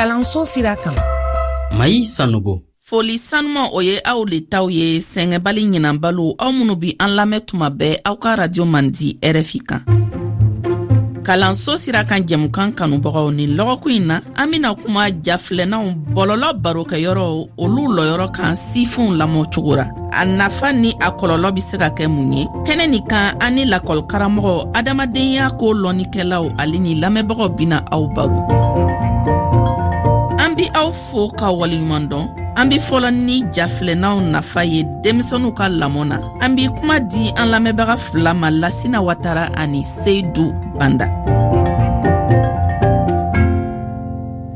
kalanso sira kan mayi sanogo foli sanuman o ye aw le taw ye sɛngɛbali ɲinanbalo aw minnu bi an lamɛn tuma bɛɛ aw ka radio mandi rfi kan kalanso sira kan jɛmukan kanubagaw ni lɔgɔko in na an bena kuma jafilɛnaw bɔlɔlɔ barokɛyɔrɔ olu lɔyɔrɔ kan sifinw lamɔ cogo ra a nafa ni a kɔlɔlɔ bɛ se ka kɛ mun ye kɛnɛ nin kan an ni lakɔlikaramɔgɔ adamadenya ko lɔnnikɛlaw ale ni lamɛnbagaw bɛna aw baro an bi aw fo ka waleɲuman dɔn an bi fɔlɔ ni jafilɛnaw nafa ye denmisɛnninw ka lamɔ na an bi kuma di an lamɛnbaga fila ma lasina watara ani seyidu banda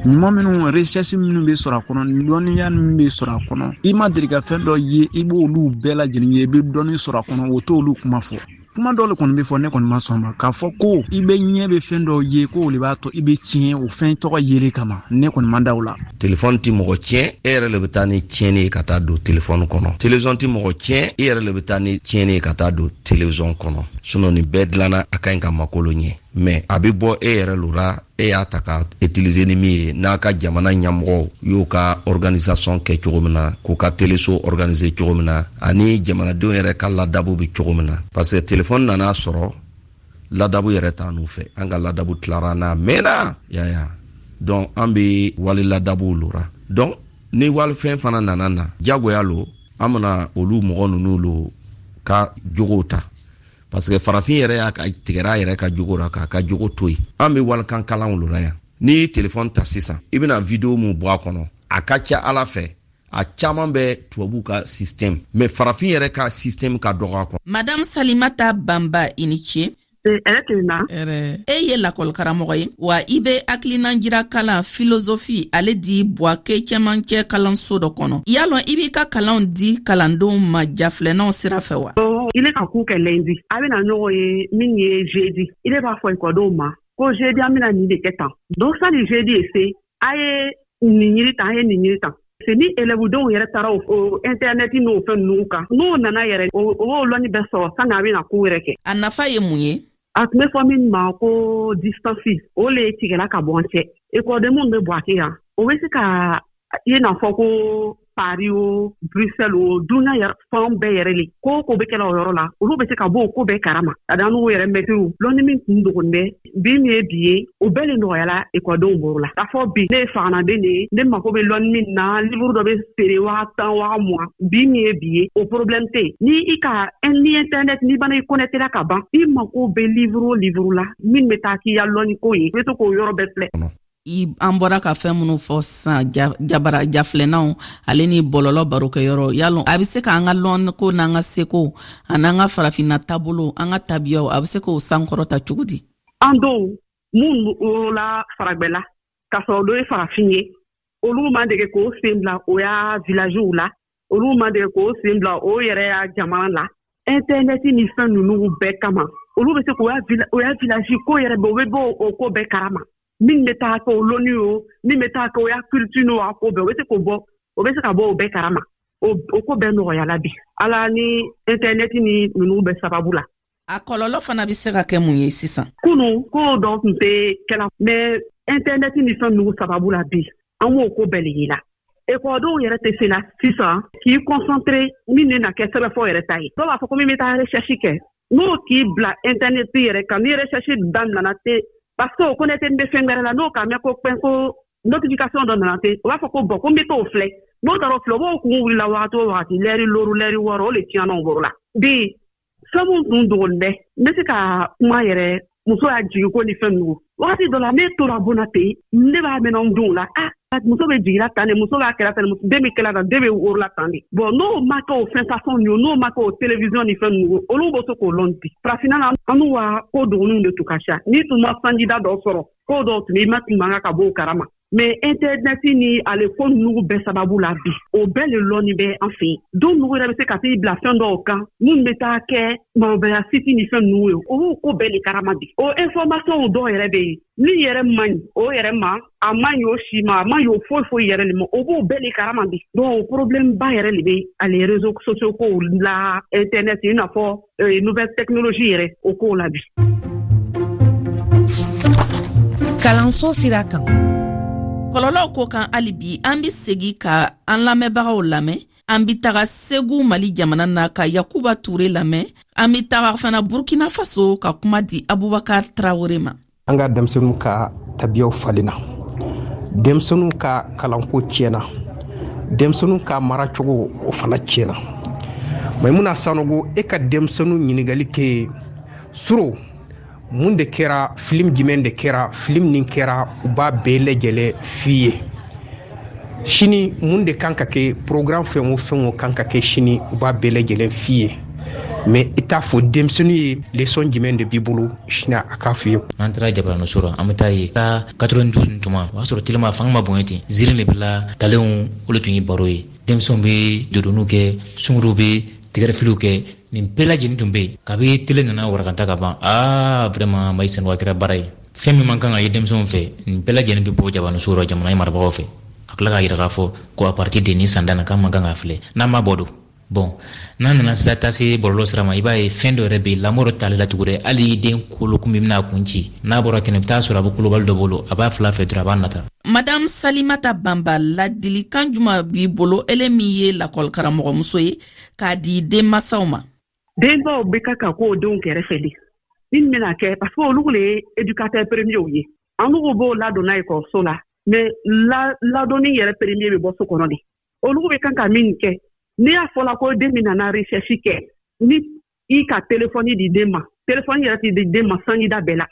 ɲuman minnu resɛsi minnu bɛ sɔrɔ a kɔnɔ dɔnniya minnu bɛ sɔrɔ a kɔnɔ i ma deli ka fɛn dɔ ye i b'olu bɛɛ lajɛlen ye i bɛ dɔnni sɔrɔ a kɔnɔ o t'olu kuma fɔ kuma dɔw le kɔni bɛ fɔ ne kɔni ma sɔn ma k'a fɔ ko i bɛ ɲɛ bɛ fɛn dɔw ye ko o de b'a to i bɛ tiɲɛ o fɛn tɔgɔ yeli kama ne kɔni man daw la telefɔni tɛ mɔgɔ tiɲɛ e yɛrɛ le bɛ taa ni tiɲɛni ye ka taa don telefɔni kɔnɔ telefɔni tɛ mɔgɔ tiɲɛ e yɛrɛ le bɛ taa ni tiɲɛni ye ka taa don telefɔni kɔnɔ sinɔn nin bɛɛ dilanna a ka ɲi ka makolo ɲɛ mɛ a bɛ bɔ e yɛrɛ lo la e y'a ta ka utiliser ni min ye n'a ka jamana ɲɛmɔgɔw y'u ka organisation kɛ cogo min na k'u ka teleso organiser cogo min na ani jamanadenw yɛrɛ ka ladabu bɛ cogo min na parce que telefɔni nana sɔrɔ ladabu yɛrɛ t'an n'u fɛ an ka ladabu tilara n'a mɛnna yaya donc an bɛ wale ladabuw lora donc ni walifɛn fana nana na jagoya lo an bɛna olu mɔgɔ ninnu lo ka jogow ta parce que farafin yɛrɛ y'a tigɛra a yɛrɛ ka jogo la k'a ka jogo to yen an bɛ walikan kalan wolola yan n'i ye telefɔni ta sisan i bɛna video mun bɔ a kɔnɔ a ka ca ala fɛ a caman bɛ tubabu ka système mɛ farafin yɛrɛ ka système ka dɔgɔ a kɔnɔ madame salimata banba i ni ce e ye lakɔlikaramɔgɔ ye wa i be hakilinan jira kalan filozofi ale di bwake cɛmancɛ kalanso dɔ kɔnɔ i y'a lɔn i b'i ka kalanw di kalandenw ma jafilɛnanw sira fɛ wa i be ka kuu kɛ lɛndi a bena ɲɔgɔn ye min ye jeedi i be b'a fɔ ikɔdenw ma ko jeedi an bena nin de kɛ tan don sani jeedi ye se a ye nin yiri ta an ye nin yiri ta se ni elɛbudenw yɛrɛ taara o intɛrɛnɛti n'o fɛn ninnu kan n'o nana yɛrɛ o b'o lɔnni bɛɛ sɔrɔ sanni a bɛna ko wɛrɛ kɛ a nafa ye mun ye a tun bɛ fɔ min ma ko distansi o le tigɛla ka bɔ an cɛ ekɔlidenw bɛ bɔ a kɛ yan o bɛ se ka i n'a fɔ ko Paris o Bruxelles o dunia yɛrɛ fanw bɛɛ yɛrɛ le ko ko bɛ kɛra o yɔrɔ la olu bɛ se ka bɔ o ko bɛɛ karama ka da n'u yɛrɛ mɛtiriw lɔnni min tun dogolen bɛ bi min ye bi ye o bɛɛ le nɔgɔyala ekɔdenw bɔrɔ la k'a fɔ bi ne ye fanganaden de ye ne mako bɛ lɔnni min na livuru dɔ bɛ feere waa tan waa mugan bi min ye bi ye o problème tɛ yen ni i ka ni internet n'i bana i connectera ka ban i mako bɛ livuru o livuru la min bɛ taa k'i ya lɔnni ko ye i bɛ to k'o yɔrɔ bɛɛ filɛ i an bɔra ka fɛn minnu fɔ sisan jabara jafilɛnanw ale ni bɔlɔlɔ barokɛyɔrɔ yalɔ a be se ka an ka lɔnniko n'an ka seko an'an ka farafinna taabolo an ka tabiyaw a be se k'o sankɔrɔta cogo di an dɔw minnu wolola faragwɛla k'a sɔrɔ dɔ ye farafin ye olu man dege k'o sen bila o y'a vilaziw la olu ma de k'o sen bila o yɛrɛ y'a jama la internet ni fɛn ninnu bɛɛ kama olu bɛ se k'o y'a village ko yɛrɛ bɛ u bɛ bɔ o ko bɛɛ karama min bɛ taa kɛ o loni o min bɛ taa kɛ o y'a culture n'o a ko bɛɛ o bɛ se k'o bɔ o bɛ se ka bɔ o bɛɛ karama o ko bɛɛ nɔgɔyala bi ala ni internet ni ninnu bɛɛ sababu la a kɔlɔlɔ fana bɛ se ka kɛ mun ye sisan kunu koo dɔ tun tɛ kɛla mɛ intɛnɛti ni fɛn nugu sababu la bi an b'o ko bɛɛ ligi la ekɔdenw yɛrɛ tɛ se la sisan k'i kɔnsantere min ne na kɛ sɛbɛfɔ yɛrɛ ta ye dɔw b'a fɔ ko min bɛ taa resɛsi kɛ n'o k'i bila intɛnɛti yɛrɛ kan ni resɛsi da nana te parce que o ko ne tɛ n bɛ fɛn wɛrɛ la n'o k'a mɛn ko pɛn ko notification dɔ nana te o b'a fɔ ko bɔn ko n bɛ t'o filɛ n'o taara o filɛ o b'o kun wulila wagati o wagati lɛri loru lɛri wɔɔrɔ o le tiɲɛna o boro la bi fɛnmu kun dogolen bɛ n bɛ se ka kuma yɛrɛ muso y'a jigin ko ni fɛn nugu wagati dɔ la ne tora bona ten ne b'a mɛnna n denw la a ah, muso bɛ jigira tan de muso b'a kɛra tan den bɛ kɛra tan den bɛ worola tan de bɔn n'o ma kɛ o fɛn fasɔn ye n'o ma kɛ o televizɔn ni fɛn nugu olu bɛ to k'o lɔn bi farafinna na an wa ko dɔgɔninw de tun ka siya n'i tun ma sanjida dɔ sɔrɔ ko dɔw tun i ma tun man kan ka b'o karama mɛ intɛrinɛti ni ale ko nugu bɛɛ sababu la bi o bɛɛ le lɔni bɛ an fɛ yen don nugu yɛrɛ bɛ se ka t'i bila fɛn dɔw kan minnu bɛ taa kɛ malobaya siti ni fɛn nugu ye olu ko bɛɛ le karama bi o informasiɔnw dɔw yɛrɛ bɛ yen min yɛrɛ man ɲi o yɛrɛ ma a man ɲi o si ma a man ɲi o foyi foyi yɛrɛ le ma o b'o bɛɛ le karama bi donc problème ba yɛrɛ le bɛ ale réseau sociaux kow la intɛrinɛti i n'a fɔ euh, nouvelle technologie yɛrɛ o kow la bi kalanso sira kan kɔlɔlɔw ko kan hali bi an be segi ka an lamɛnbagaw lamɛn an be taga segu mali jamana na ka yakuba ture lamɛn an be taga fana burkina faso ka kuma di abubakar tarawore ma an ka denmisɛnninw ka tabiyaw falenna denmisɛnninw ka kalanko tiɲɛna denmisɛnninw ka mara cogo o fana tiɲɛna maimuna sanogo e ka denmisɛnninw ɲininkali kɛ ye suro mun de kɛra filim jumɛn de kɛra filim nin kɛra u b'a bɛɛ lajɛlen f'i ye sini mun de kan ka kɛ program fɛn o fɛn o kan ka kɛ sini u b'a bɛɛ lajɛlen f'i ye mɛ i t'a fɔ denmisɛnnin ye lesɔn jumɛn de b'i bolo sina a k'a f'i ye n'an taara jabaraniso la an bɛ taa ye ka 92 tuma o y'a sɔrɔ telima fanga ma bonya ten ziiri de bɛ la talenw o le tun ye baro ye denmisɛnw bɛ dodoniw kɛ sunkuruw bɛ tigɛrɛfiliw kɛ nin bɛɛ lajɛlen tun bɛ yen kabi tele nana warakanta ka ban aa vraiment mayi sɛnɛwa kɛra baara ye fɛn min man kan ka ye denmisɛnw fɛ nin bɛɛ lajɛlen bɛ bɔ jabanuso yɔrɔ jamana marabagaw fɛ ka tila k'a yira k'a fɔ ko a pariti de ni san danna k'a man kan k'a filɛ n'a ma bɔ don bɔn n'a nana sira taa se bɔlɔlɔ sira ma i b'a ye fɛn dɔ yɛrɛ bɛ yen lamɔ dɔ t'ale la tugu dɛ hali i den kolo kun min bɛna a kun ci n'a bɔra kɛnɛ i bɛ taa sɔrɔ a bɛ kolobali dɔ bolo a b'a fila fɛ dɔrɔn a b'a nata madame salimata banba ladilikan juma b'i bolo ele min ye lakɔlikaramɔgɔmuso ye k'a di denmasaw ma denbaw bɛ ka ka k'o denw kɛrɛfɛ de min bɛna kɛ parce que olu de ye éducateur premierw ye an n'u b'o ladonna ekɔliso la mais la ladonni yɛrɛ premier bɛ bɔ so kɔnɔ de olu bɛ kan ka min kɛ n'i y'a fɔla ko den min nana recherche kɛ ni i ka telefɔni di den ma telefɔni yɛrɛ ti di den ma sangida bɛɛ la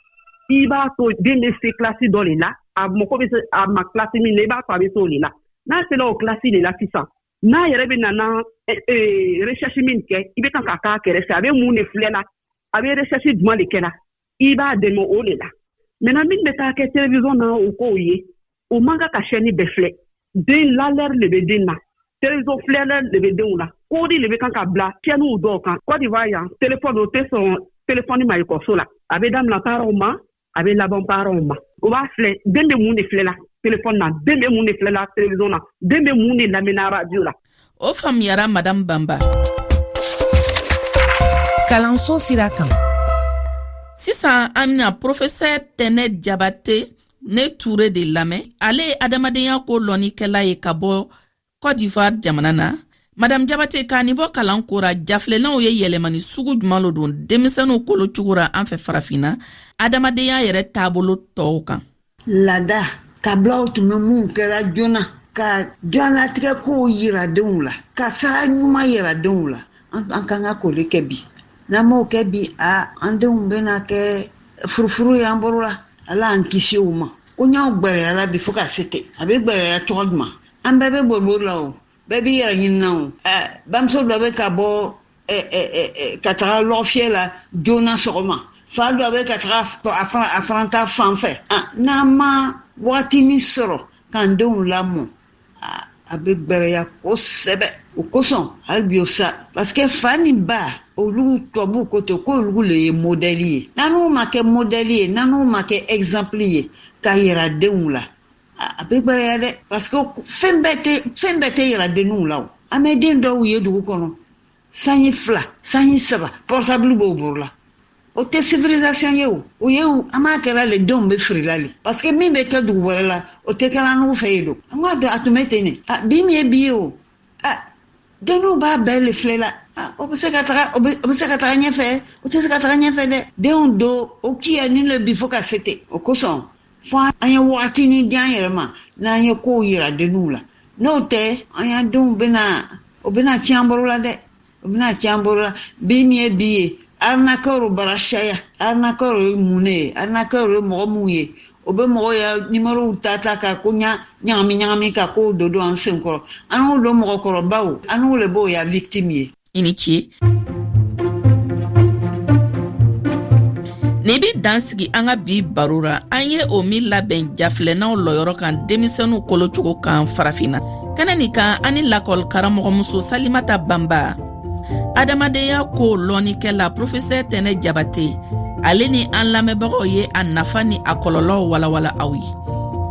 i b'a to den bɛ se kilasi dɔ de la a mɔgɔ bɛ se a ma kilasi min na i b'a to a bɛ se o de la n'a sera o kilasi de la sisan n'a yɛrɛ bɛ nana eh, eh, recherche min kɛ i bɛ kan ka k'a kɛrɛfɛ a bɛ mun de filɛ la a bɛ recherche jumɛn de kɛra i b'a dɛmɛ o de la maintenant min bɛ taa kɛ télévision na o k'o ye o man kan ka chaîne bɛɛ filɛ den lalɛr de bɛ den na télévision filɛlɛ de bɛ denw la kodi de bɛ kan ka bila chaînew dɔw kan Côte d'Ivoire yan téléphone o tɛ sɔn téléphone ma ekɔliso la a bɛ daminɛ taaraw ma a bɛ laban baaraw ma o b'a filɛ den bɛ mun de filɛ la telefɔni na den bɛ mun de filɛ la telewisɔn na den bɛ mun de lamɛnna radio la o faamuyara madamu banba kalanso sira kan sisan an bɛna porofesɛ tɛnɛ jabate ne ture de lamɛn ale ye adamadenya ko lɔnnikɛla ye ka bɔ cote d'ivoire jamana na madame jabate k'a ni bɔ kalan kora jafilennaw ye yɛlɛmani sugu juman lo don denmisɛnninw kolo cugura an fɛ farafinna adamadenya yɛrɛ taabolo tɔɔw kan lada kabilaw tun bɛ minw kɛra joona ka jɔnlatigɛ kow yira denw la ka sara ɲuman yira denw la an kan ka koli kɛ bi n'an m'o kɛ bi a an denw bɛna kɛ furufuru y'an bɔrɔ la ala an kisi o ma ko ɲaw gbɛrɛyala bi fo ka se ten a bɛ gbɛrɛya cogo jumɛn an bɛɛ bɛ bolibo la o bɛɛ b'i yɛrɛ ɲinina o bamuso dɔ bɛ ka bɔ ka taga lɔfiyɛ la joona sɔgɔma fa dɔ bɛ ka taga a faranta fan fɛ n'an ma waati min sɔrɔ k'an denw lamɔ a bɛ gɛrɛya kosɛbɛ o kosɔn hali bi o sa parce que fa ni ba olu tubabuw ko ten k'olu le ye modɛli ye n'an n'o ma kɛ modɛli ye n'an n'o ma kɛ ɛgizanpili ye ka yira denw la a bɛ gɛlɛya dɛ parce que fɛn bɛɛ tɛ fɛn bɛɛ tɛ yira denninw la o an bɛ den dɔw ye dugu kɔnɔ sanji fila sanji saba portable b'o bolo la o tɛ civilisation ye o o ye an b'a kɛra le denw bɛ firila le parce que min bɛ kɛ dugu wɛrɛ la o tɛ kɛra n'u fɛ yen don an k'a dɔn a tun bɛ ten de bi min ye bi ye o denw b'a bɛɛ le filɛ la o bɛ se ka taga o bɛ se ka taga ɲɛfɛ o tɛ se ka taga ɲɛfɛ dɛ denw don o kiya ni le bi fo ka se ten o kosɔn fo an ye wagati ni di an yɛrɛ ma n'an ye kow yira denw la n'o tɛ an y'an denw bɛna o bɛna tiɲɛ an bolo la dɛ u bɛna can bolo la bi min ye bi ye arinakɛw bara saya arinakɛw ye mun ne ye arinakɛw ye mɔgɔ minnu ye o bɛ mɔgɔw ya nimɔrɔw ta ta ka ko ɲa ɲagami ɲagami ka kow don don an sen kɔrɔ an y'o don mɔgɔkɔrɔbaw an n'u le b'o ya victime ye i ni ce nin bi dan sigi an ka bi baro ra an ye o min labɛn jafilɛnaw lɔyɔrɔ kan denmisɛnu kolocogo kan farafinna kana nin kan an ni lakɔli karamɔgɔmuso salimata banba adamadenya ko lɔnnikɛ la profesɛ tɛnɛ jabate ale ni an lamɛnbagaw ye a nafa ni a kɔlɔlɔw walawala aw ye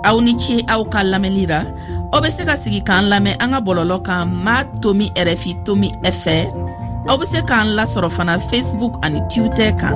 aw ni ce aw ka lamɛnli ra aw be se ka sigi k'an lamɛn an ka bɔlɔlɔ kan ma tomi rfi tomi fɛ aw be se k'an lasɔrɔ fana facebook ani twitter kan